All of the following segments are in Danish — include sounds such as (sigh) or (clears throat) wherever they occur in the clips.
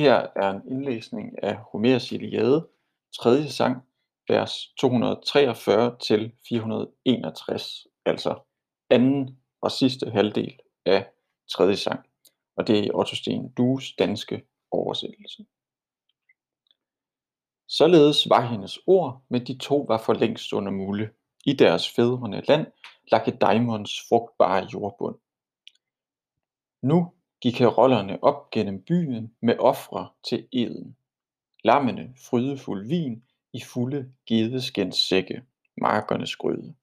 her er en indlæsning af Homers Iliade, 3. sang, vers 243 til 461, altså anden og sidste halvdel af 3. sang, og det er i Otto Sten Dues danske oversættelse. Således var hendes ord, men de to var for længst under mulde, i deres fædrene land, Lakedaimons frugtbare jordbund. Nu gik herollerne op gennem byen med ofre til eden. Lammene frydefuld vin i fulde gedeskens sække, markernes grøde.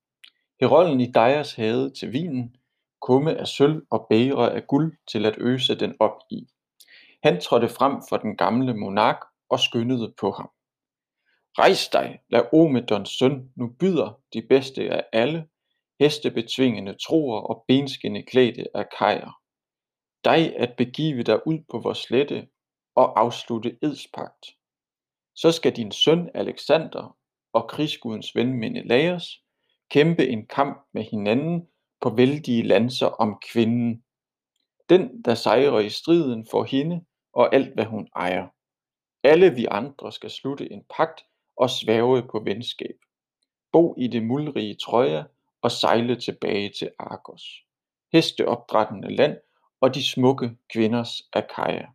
Herollen i Dejas havde til vinen, kumme af sølv og bære af guld til at øse den op i. Han trådte frem for den gamle monark og skyndede på ham. Rejs dig, lad Omedons søn nu byder de bedste af alle, hestebetvingende troer og benskinde klædte af kajer. Dig at begive dig ud på vor slette og afslutte edspagt. Så skal din søn Alexander og krigsgudens ven Menelaos kæmpe en kamp med hinanden på vældige lanser om kvinden. Den, der sejrer i striden, får hende og alt, hvad hun ejer. Alle vi andre skal slutte en pagt og sværge på venskab. Bo i det muldrige Troja og sejle tilbage til Argos. Hesteopdrættende land og de smukke kvinders Akaja.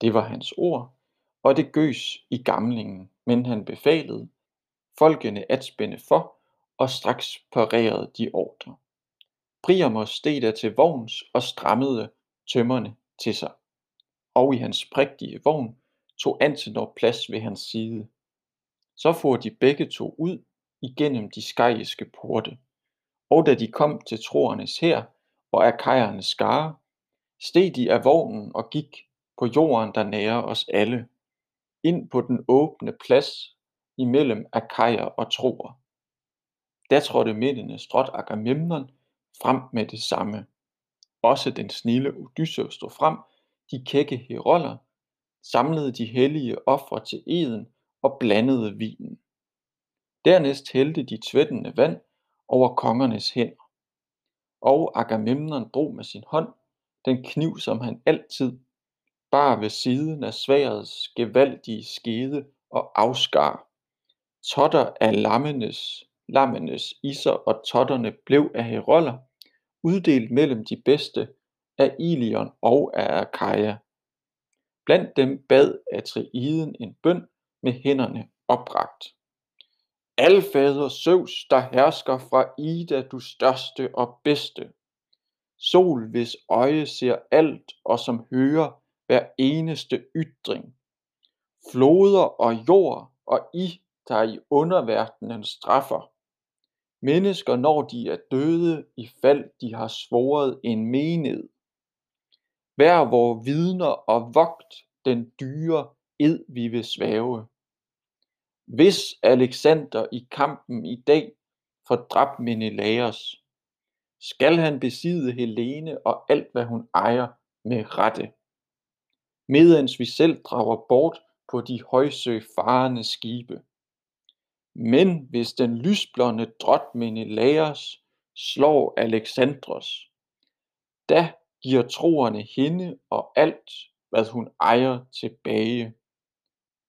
Det var hans ord, og det gøs i gamlingen, men han befalede folkene at spænde for, og straks parerede de ordre. Priamos steg der til vogns og strammede tømmerne til sig, og i hans prægtige vogn tog Antenor plads ved hans side. Så for de begge to ud igennem de skajiske porte, og da de kom til troernes her og akajernes skare, steg de af vognen og gik på jorden, der nærer os alle, ind på den åbne plads imellem akajer og troer. Da trådte mændene stråt Agamemnon frem med det samme. Også den snille Odysseus stod frem, de kække heroller, samlede de hellige ofre til eden og blandede vinen. Dernæst hældte de tvættende vand over kongernes hænder. Og Agamemnon drog med sin hånd den kniv, som han altid bar ved siden af sværets gevaldige skede og afskar. Totter af lammenes, lammenes iser og totterne blev af heroller, uddelt mellem de bedste af Ilion og af Akaja. Blandt dem bad Atreiden en bøn med hænderne oprakt. Alfader Zeus, der hersker fra Ida, du største og bedste. Sol, hvis øje ser alt og som hører hver eneste ytring. Floder og jord og I, der i underverdenen straffer. Mennesker, når de er døde, i fald de har svoret en mened. Vær vor vidner og vogt den dyre ed vi vil svæve. Hvis Alexander i kampen i dag får dræbt Menelaos, skal han besidde Helene og alt hvad hun ejer med rette. Medens vi selv drager bort på de højsøfarende skibe. Men hvis den lysblonde drot Menelaos slår Alexandros, da giver troerne hende og alt, hvad hun ejer tilbage,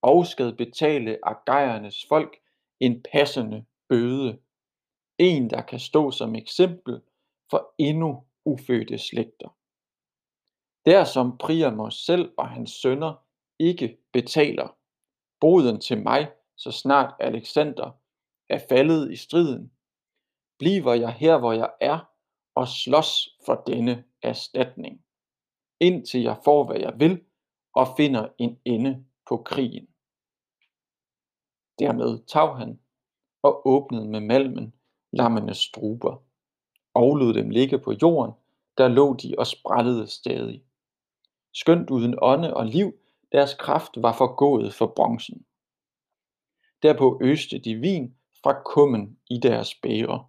og skal betale Agajernes folk en passende bøde. En, der kan stå som eksempel for endnu ufødte slægter. Der som Priamos selv og hans sønner ikke betaler boden til mig, så snart Alexander er faldet i striden, bliver jeg her, hvor jeg er, og slås for denne erstatning, indtil jeg får, hvad jeg vil, og finder en ende på krigen. Dermed tav han og åbnede med malmen lammenes struber, og lod dem ligge på jorden, der lå de og sprættede stadig. Skønt uden ånde og liv, deres kraft var forgået for bronzen. Derpå øste de vin fra kummen i deres bære,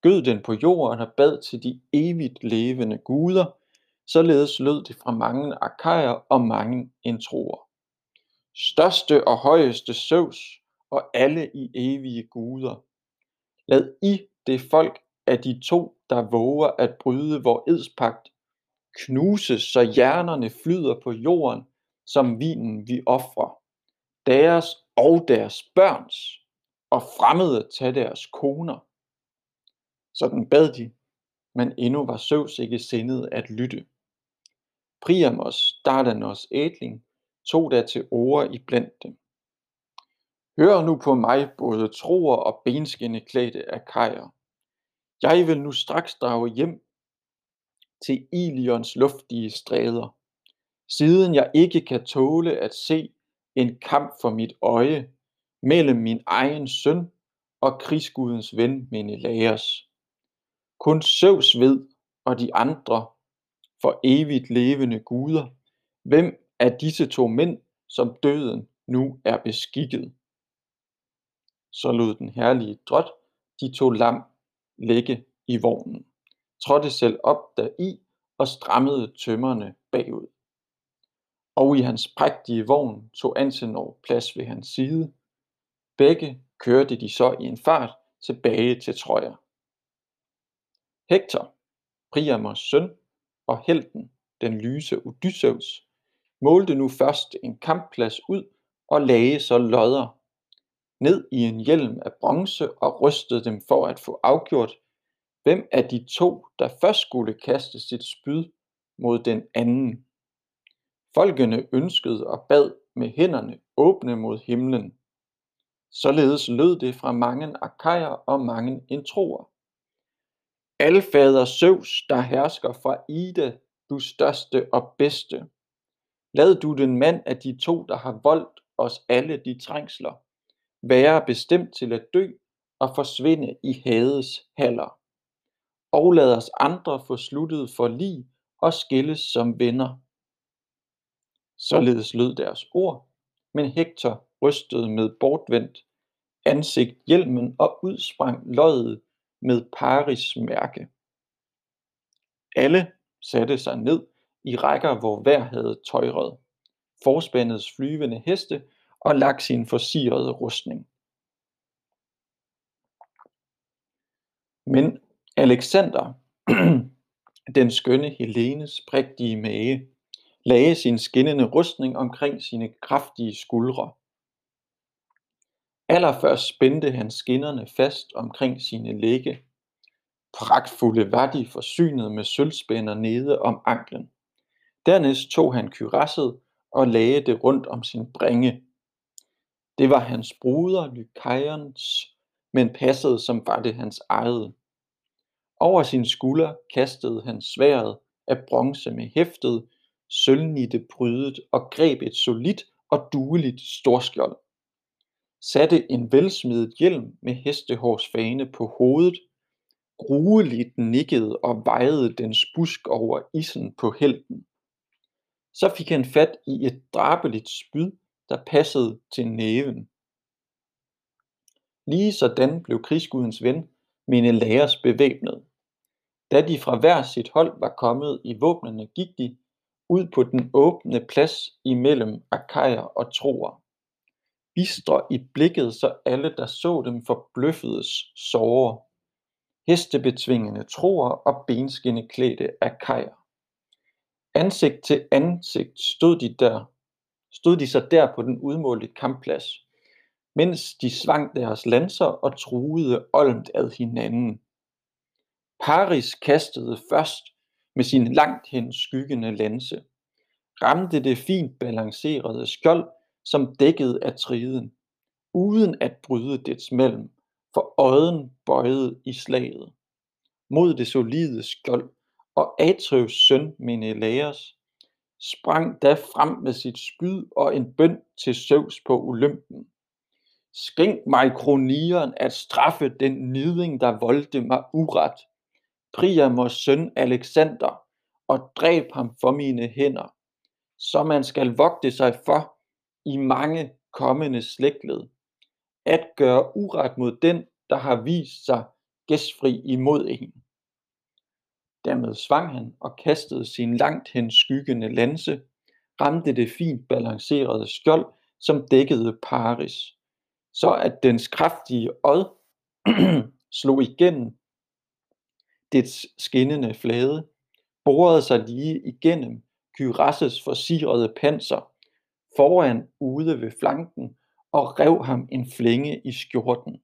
gød den på jorden og bad til de evigt levende guder, således lød det fra mange akajer og mange introer. Største og højeste Zeus og alle i evige guder. Lad I det folk af de to, der våger at bryde vor edspagt, knuses, så hjernerne flyder på jorden som vinen vi ofrer, deres og deres børns, og fremmede tage deres koner. Sådan bad de, men endnu var Søvs ikke sindet at lytte. Priamos, Dardanos ædling, tog der til ord i blandt dem. Hør nu på mig, både troer og benskinneklædte kajer. Jeg vil nu straks drage hjem til Ilions luftige stræder, siden jeg ikke kan tåle at se en kamp for mit øje mellem min egen søn og krigsgudens ven Menelaos. Kun Søvs ved, og de andre for evigt levende guder, hvem af disse to mænd, som døden nu er beskikket. Så lod den herlige drot de to lam ligge i vognen, trådte selv op deri og strammede tømmerne bagud. Og i hans prægtige vogn tog Antenor plads ved hans side. Begge kørte de så i en fart tilbage til Troja. Hector, Priamos søn og helten, den lyse Odysseus, målte nu først en kampplads ud og lagde så lodder ned i en hjelm af bronze og rystede dem for at få afgjort, hvem af de to, der først skulle kaste sit spyd mod den anden. Folkene ønskede og bad med hænderne åbne mod himlen. Således lød det fra mange akajer og mange introer. Alfader Zeus, der hersker fra Ida, du største og bedste. Lad du den mand af de to, der har voldt os alle de trængsler, være bestemt til at dø og forsvinde i Hades haller. Og lad os andre få sluttet for lige og skilles som venner. Således lød deres ord, men Hektor rystede med bortvendt ansigt hjelmen og udsprang løjet med Paris mærke. Alle satte sig ned i rækker, hvor hver havde tøjret, forspændets flyvende heste og lagt sin forsirede rustning. Men Alexander, (clears throat) den skønne Helenes prægtige mage, lagde sin skinnende rustning omkring sine kraftige skuldre. Allerførst spændte han skinnerne fast omkring sine lægge. Pragtfulde var de forsynet med sølvspænder nede om anklen. Dernæst tog han kyrasset og lagde det rundt om sin bringe. Det var hans bruder Lykaions, men passede som var det hans eget. Over sin skulder kastede han sværet af bronze med hæftet, sølvnitte prydet og greb et solidt og dueligt storskjold. Satte en velsmidet hjelm med hestehårsfane på hovedet, grueligt nikkede og vejede dens busk over isen på helten. Så fik han fat i et drabeligt spyd, der passede til næven. Lige sådan blev krigsgudens ven mine Menelaos bevæbnet. Da de fra hver sit hold var kommet i våbnene, gik de ud på den åbne plads imellem akajer og troer. Bistre i blikket, så alle, der så dem, forbløffedes såre. Hestebetvingende troer og benskinneklædte akajer. Ansigt til ansigt stod de der, stod de så der på den udmålte kampplads, mens de svang deres lanser og truede olmt ad hinanden. Paris kastede først med sin langt hen skyggende lanse, ramte det fint balancerede skjold, som dækkede af triden, uden at bryde dets mellem, for øjen bøjede i slaget. Mod det solide skjold, og Atreus søn Menelaos sprang da frem med sit spyd og en bøn til Zeus på Olympen. Skænk mig kronieren at straffe den niding, der voldte mig uret. Priamos søn Alexander, og dræb ham for mine hænder, så man skal vogte sig for i mange kommende slægtled, at gøre uret mod den, der har vist sig gæstfri imod en. Dermed svang han og kastede sin langt hen skyggende lanse, ramte det fint balancerede skjold, som dækkede Paris, så at dens kraftige åd (clears throat) slog igennem dets skinnende flade, borede sig lige igennem Kyrasses forsirede panser foran ude ved flanken og rev ham en flænge i skjorten.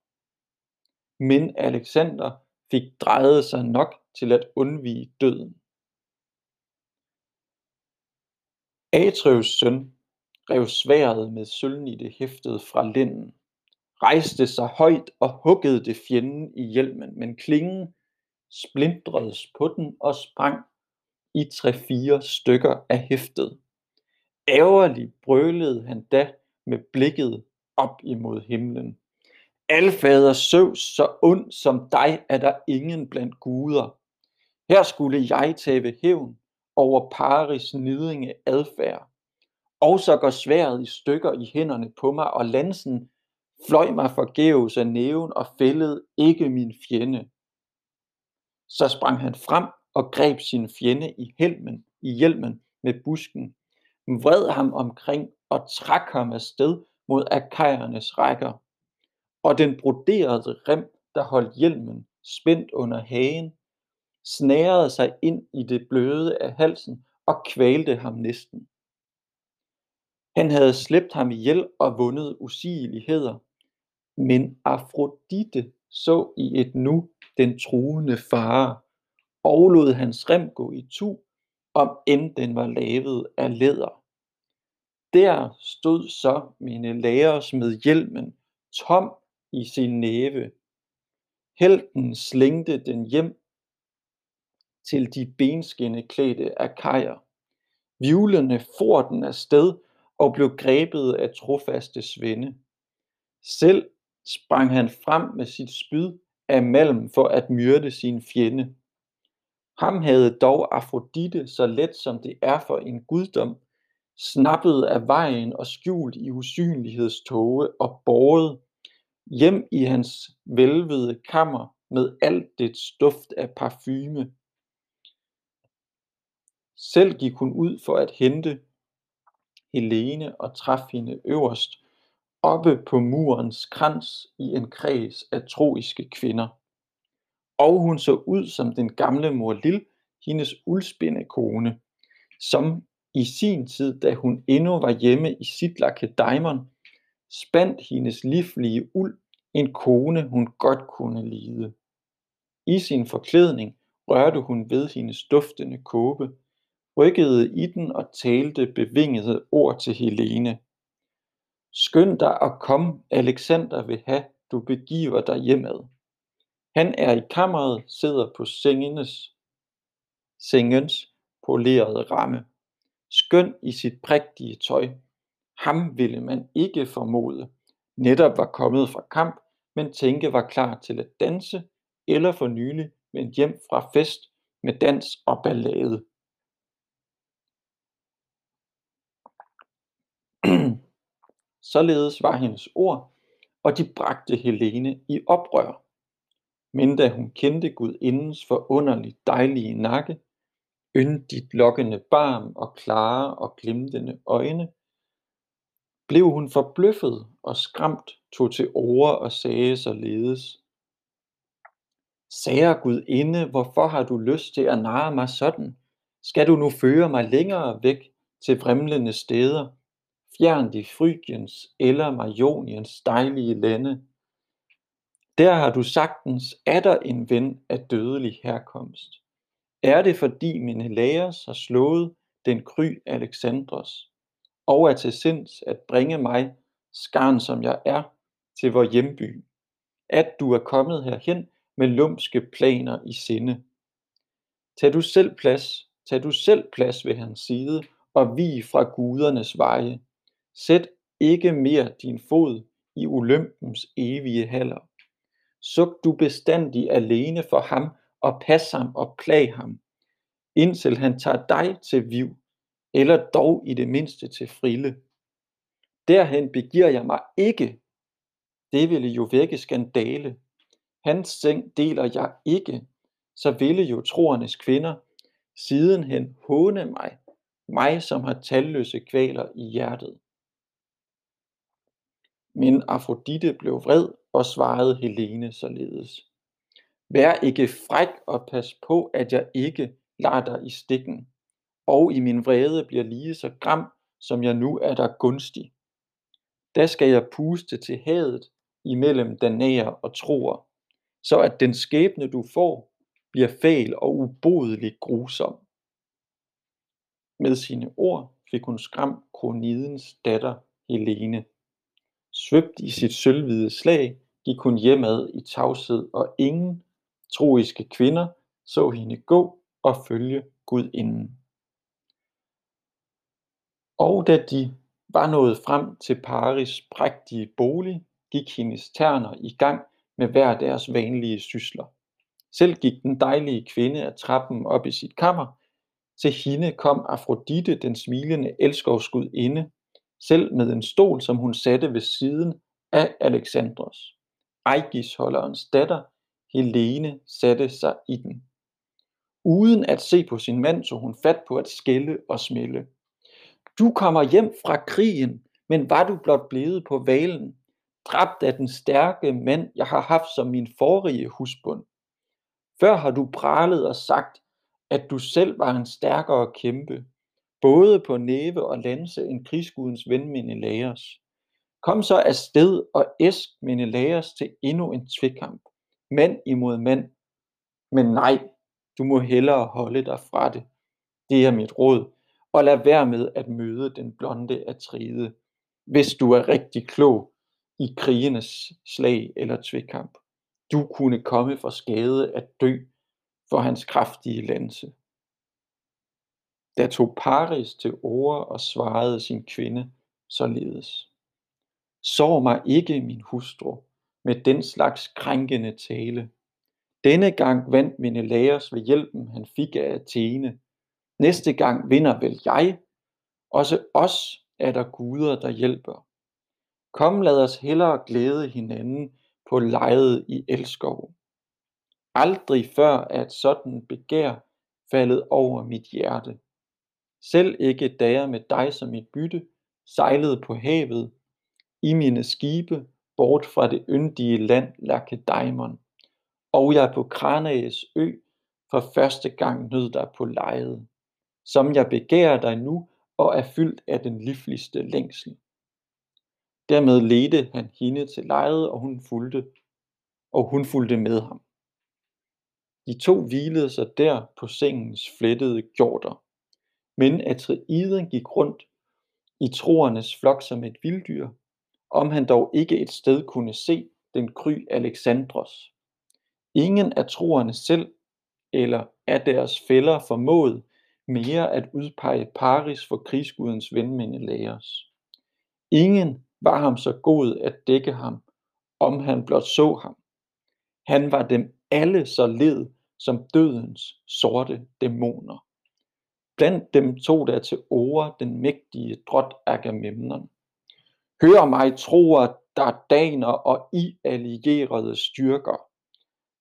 Men Alexander fik drejet sig nok til at undvige døden. Atreus søn rev sværet med sølvnitte hæftet fra linden, rejste sig højt og huggede det fjenden i hjelmen, men klingen splindredes på den og sprang i tre-fire stykker af hæftet. Ærgerligt brølede han da med blikket op imod himlen. Alfader Søvs, så ond som dig er der ingen blandt guder. Her skulle jeg tage hævn over Paris nidringe adfærd. Og så går sværet i stykker i hænderne på mig, og lansen fløj mig forgæves af næven og fældede ikke min fjende. Så sprang han frem og greb sin fjende i helmen, i hjelmen med busken, vred ham omkring og trak ham afsted mod akajernes rækker. Og den broderede rem, der holdt hjelmen spændt under hagen, snærede sig ind i det bløde af halsen og kvalte ham næsten. Han havde slæbt ham ihjel og vundet usigeligheder, men Afrodite så i et nu den truende fare, og lod hans rem gå i tu, om end den var lavet af læder. Der stod så mine lærers med hjelmen, tom i sin næve. Helten slængte den hjem til de benskinneklædte akajer. Vivlende for den afsted og blev grebet af trofaste svende. Selv sprang han frem med sit spyd af malm for at myrde sin fjende. Ham havde dog Afrodite, så let som det er for en guddom, snappet af vejen og skjult i usynlighedståge og båret hjem i hans velvede kammer med alt det duft af parfume. Selv gik hun ud for at hente Helene og traf hende øverst oppe på murens krans i en kreds af troiske kvinder. Og hun så ud som den gamle mor Lil, hendes uldspindekone, som i sin tid, da hun endnu var hjemme i sit Daimon, spandt hendes livlige uld en kone, hun godt kunne lide. I sin forklædning rørte hun ved hendes duftende kåbe, rykkede i den og talte bevingede ord til Helene. Skynd dig og kom, Alexander vil have, du begiver dig hjemad. Han er i kammeret, sidder på sengenes, sengens polerede ramme. Skøn i sit prægtige tøj. Ham ville man ikke formode. Netop var kommet fra kamp, men tænke var klar til at danse, eller for nylig vendt hjem fra fest med dans og ballade. (clears throat) Således var hendes ord, og de bragte Helene i oprør. Men da hun kendte Gudindens forunderligt dejlige nakke, yndigt lokkende barm og klare og glimtende øjne, blev hun forbløffet og skræmt, tog til ord og sagde således. Sager Gudinde, hvorfor har du lyst til at narre mig sådan? Skal du nu føre mig længere væk til vrimlende steder, fjernt i Frygiens eller Majoniens dejlige lande. Der har du sagtens atter en ven af dødelig herkomst. Er det fordi mine lærers har slået den kry Alexandros, og er til sinds at bringe mig, skarn som jeg er, til vor hjemby, at du er kommet herhen med lumske planer i sinde. Tag du selv plads, tag du selv plads ved hans side, og vi fra gudernes veje. Sæt ikke mere din fod i Olympens evige haller. Suk du bestandig alene for ham og pas ham og plag ham, indtil han tager dig til viv, eller dog i det mindste til frille. Derhen begiver jeg mig ikke. Det ville jo vække skandale. Hans seng deler jeg ikke, så ville jo troernes kvinder sidenhen håne mig, mig som har talløse kvaler i hjertet. Men Afrodite blev vred og svarede Helene således. Vær ikke fræk og pas på, at jeg ikke lader dig i stikken, og i min vrede bliver lige så gram, som jeg nu er der gunstig. Da skal jeg puste til hadet imellem danæer og troer, så at den skæbne du får, bliver fæl og ubodeligt grusom. Med sine ord fik hun skræmt kronidens datter Helene. Svøbt i sit sølvhvide slag gik hun hjemad i tavshed, og ingen troiske kvinder så hende gå og følge gudinden. Og da de var nået frem til Paris prægtige bolig, gik hendes terner i gang med hver deres vanlige sysler. Selv gik den dejlige kvinde af trappen op i sit kammer. Til hende kom Afrodite, den smilende elskovsgudinde, selv med en stol, som hun satte ved siden af Alexandros. Ejgisholderens datter, Helene, satte sig i den. Uden at se på sin mand, så hun fat på at skælde og smille. Du kommer hjem fra krigen, men var du blot blevet på valen, dræbt af den stærke mand, jeg har haft som min forrige husbund. Før har du pralet og sagt, at du selv var en stærkere kæmpe, både på næve og lanse en krigsgudens ven Menelaos. Kom så afsted og æsk Menelaos til endnu en tvekamp, mand imod mand. Men nej, du må hellere holde dig fra det. Det er mit råd, og lad være med at møde den blonde Atride, hvis du er rigtig klog i krigenes slag eller tvekamp. Du kunne komme for skade at dø for hans kraftige lanse. Da tog Paris til ord og svarede sin kvinde således. Sov mig ikke, min hustru, med den slags krænkende tale. Denne gang vandt Menelaos ved hjælpen, han fik af Athene. Næste gang vinder vel jeg. Også os er der guder, der hjælper. Kom, lad os hellere glæde hinanden på lejet i elskov. Aldrig før er et sådan begær faldet over mit hjerte. Selv ikke da jeg med dig som mit bytte sejlede på havet, i mine skibe bort fra det yndige land Lakedaimon, og jeg på Kranaes ø for første gang nød dig på lejet, som jeg begærer dig nu og er fyldt af den livligste længsel. Dermed ledte han hende til lejet, og hun fulgte, og hun fulgte med ham. De to hvilede sig der på sengens flettede gjorder, men Atreiden gik rundt i troernes flok som et vilddyr, om han dog ikke et sted kunne se den kry Alexandros. Ingen af troerne selv eller af deres fælder formåede mere at udpege Paris for krigsgudens ven Menelaos. Ingen var ham så god at dække ham, om han blot så ham. Han var dem alle så led som dødens sorte dæmoner. Blandt dem tog der til ord den mægtige drot Agamemnon. Hør mig, troer, daner og i allierede styrker.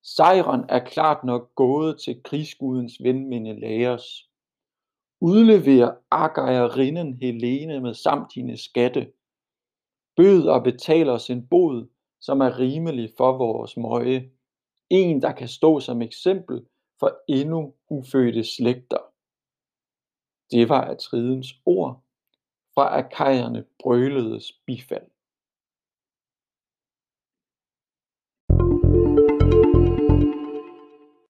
Sejren er klart nok gået til krigsgudens ven Menelaos. Udlever Agajerinden Helene med samt dine skatte. Bød og betaler os en bod, som er rimelig for vores møje. En, der kan stå som eksempel for endnu ufødte slægter. Det var Atridens ord, fra akajerne brøledes bifald.